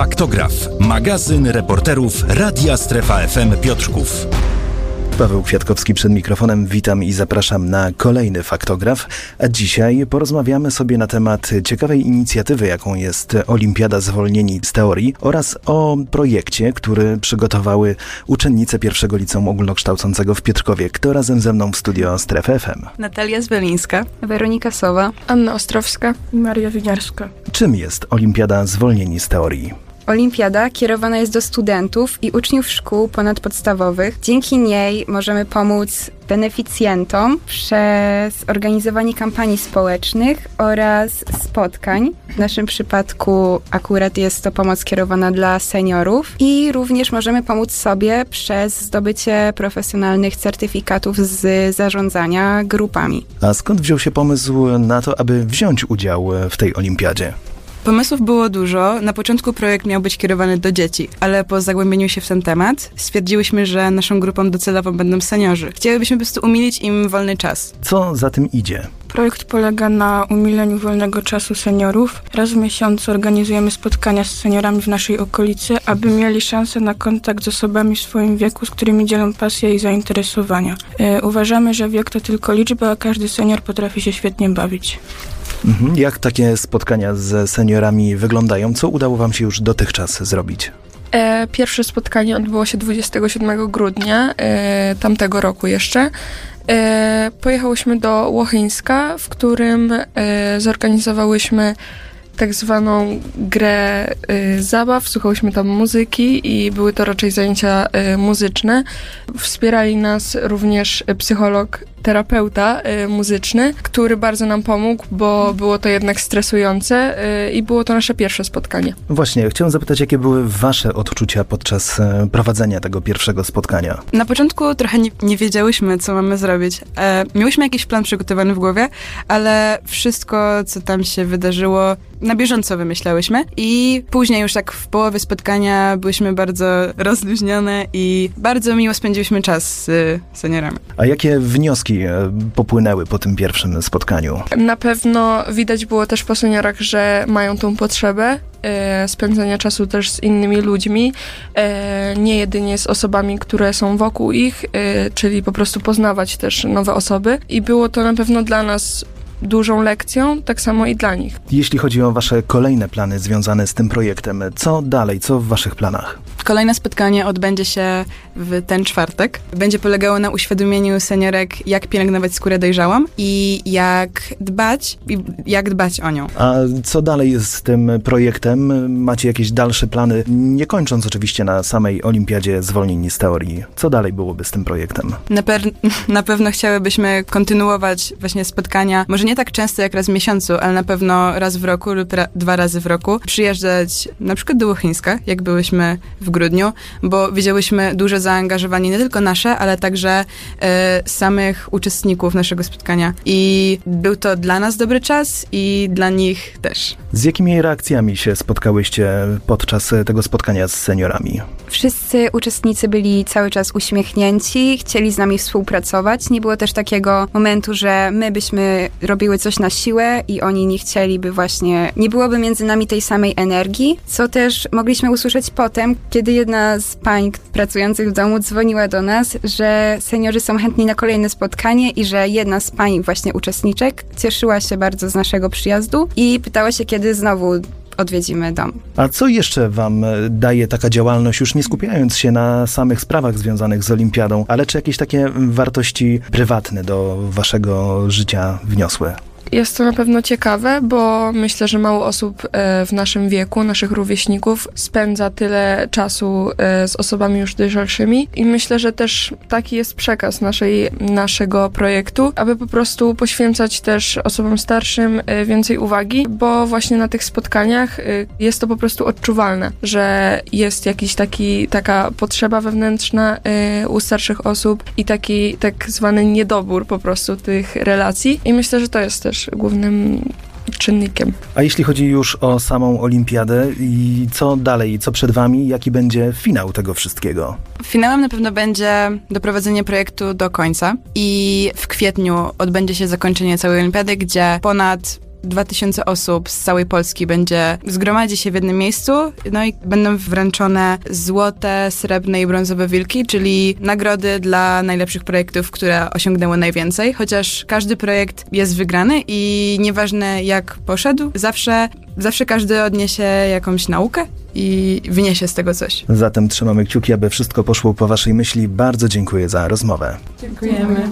Faktograf, magazyn reporterów Radia Strefa FM Piotrków. Paweł Kwiatkowski przed mikrofonem. Witam i zapraszam na kolejny faktograf. A dzisiaj porozmawiamy sobie na temat ciekawej inicjatywy, jaką jest Olimpiada Zwolnieni z Teorii oraz o projekcie, który przygotowały uczennice pierwszego liceum ogólnokształcącego w Piotrkowie. Kto razem ze mną w studio Strefy FM? Natalia Zwelińska. Weronika Sowa. Anna Ostrowska. i Maria Winiarska. Czym jest Olimpiada Zwolnieni z Teorii? Olimpiada kierowana jest do studentów i uczniów szkół ponadpodstawowych. Dzięki niej możemy pomóc beneficjentom przez organizowanie kampanii społecznych oraz spotkań. W naszym przypadku akurat jest to pomoc kierowana dla seniorów i również możemy pomóc sobie przez zdobycie profesjonalnych certyfikatów z zarządzania grupami. A skąd wziął się pomysł na to, aby wziąć udział w tej olimpiadzie? Pomysłów było dużo. Na początku projekt miał być kierowany do dzieci, ale po zagłębieniu się w ten temat stwierdziłyśmy, że naszą grupą docelową będą seniorzy. Chcielibyśmy po prostu umilić im wolny czas. Co za tym idzie? Projekt polega na umileniu wolnego czasu seniorów. Raz w miesiącu organizujemy spotkania z seniorami w naszej okolicy, aby mieli szansę na kontakt z osobami w swoim wieku, z którymi dzielą pasje i zainteresowania. E, uważamy, że wiek to tylko liczba, a każdy senior potrafi się świetnie bawić. Mhm. Jak takie spotkania z seniorami wyglądają? Co udało Wam się już dotychczas zrobić? E, pierwsze spotkanie odbyło się 27 grudnia e, tamtego roku jeszcze. E, pojechałyśmy do Łocheńska, w którym zorganizowałyśmy tak zwaną grę zabaw, słuchałyśmy tam muzyki i były to raczej zajęcia muzyczne. Wspierali nas również psycholog, terapeuta y, muzyczny, który bardzo nam pomógł, bo było to jednak stresujące y, i było to nasze pierwsze spotkanie. Właśnie, chciałem zapytać, jakie były Wasze odczucia podczas e, prowadzenia tego pierwszego spotkania? Na początku trochę nie, nie wiedziałyśmy, co mamy zrobić. E, miałyśmy jakiś plan przygotowany w głowie, ale wszystko, co tam się wydarzyło, na bieżąco wymyślałyśmy i później już tak w połowie spotkania byłyśmy bardzo rozluźnione i bardzo miło spędziłyśmy czas z y, seniorami. A jakie wnioski e, popłynęły po tym pierwszym spotkaniu? Na pewno widać było też po seniorach, że mają tą potrzebę e, spędzania czasu też z innymi ludźmi, e, nie jedynie z osobami, które są wokół ich, czyli po prostu poznawać też nowe osoby i było to na pewno dla nas dużą lekcją, tak samo i dla nich. Jeśli chodzi o Wasze kolejne plany związane z tym projektem, co dalej, co w Waszych planach? Kolejne spotkanie odbędzie się w ten czwartek. Będzie polegało na uświadomieniu seniorek, jak pielęgnować skórę dojrzałą i jak dbać, i jak dbać o nią. A co dalej z tym projektem? Macie jakieś dalsze plany, nie kończąc oczywiście na samej Olimpiadzie Zwolnieni z Teorii. Co dalej byłoby z tym projektem? Na, na pewno chciałybyśmy kontynuować właśnie spotkania, może nie tak często jak raz w miesiącu, ale na pewno raz w roku lub ra- dwa razy w roku. Przyjeżdżać na przykład do Łochińska, jak byłyśmy w grudniu, bo widziałyśmy duże zaangażowanie nie tylko nasze, ale także e, samych uczestników naszego spotkania. I był to dla nas dobry czas i dla nich też. Z jakimi reakcjami się spotkałyście podczas tego spotkania z seniorami? Wszyscy uczestnicy byli cały czas uśmiechnięci, chcieli z nami współpracować. Nie było też takiego momentu, że my byśmy robiły coś na siłę i oni nie chcieliby właśnie, nie byłoby między nami tej samej energii, co też mogliśmy usłyszeć potem, kiedy jedna z pań pracujących w domu dzwoniła do nas, że seniorzy są chętni na kolejne spotkanie i że jedna z pań właśnie uczestniczek cieszyła się bardzo z naszego przyjazdu i pytała się, kiedy znowu odwiedzimy dom. A co jeszcze Wam e, daje taka działalność, już nie skupiając się na samych sprawach związanych z Olimpiadą, ale czy jakieś takie wartości prywatne do Waszego życia wniosły? Jest to na pewno ciekawe, bo myślę, że mało osób e, w naszym wieku, naszych rówieśników, spędza tyle czasu e, z osobami już dojrzalszymi. I myślę, że też taki jest przekaz naszej, naszego projektu, aby po prostu poświęcać też osobom starszym e, więcej uwagi, bo właśnie na tych spotkaniach jest to po prostu odczuwalne, że jest jakiś taki, taka potrzeba wewnętrzna u starszych osób i taki tak zwany niedobór po prostu tych relacji. I myślę, że to jest też głównym czynnikiem. A jeśli chodzi już o samą olimpiadę i co dalej, co przed wami, jaki będzie finał tego wszystkiego? Finałem na pewno będzie doprowadzenie projektu do końca i w kwietniu odbędzie się zakończenie całej olimpiady, gdzie ponad 2000 osób z całej Polski będzie zgromadzi się w jednym miejscu, no i będą wręczone złote, srebrne i brązowe wilki, czyli nagrody dla najlepszych projektów, które osiągnęły najwięcej, chociaż każdy projekt jest wygrany i nieważne jak poszedł, zawsze, zawsze każdy odniesie jakąś naukę i wyniesie z tego coś. Zatem trzymamy kciuki, aby wszystko poszło po Waszej myśli. Bardzo dziękuję za rozmowę. Dziękujemy.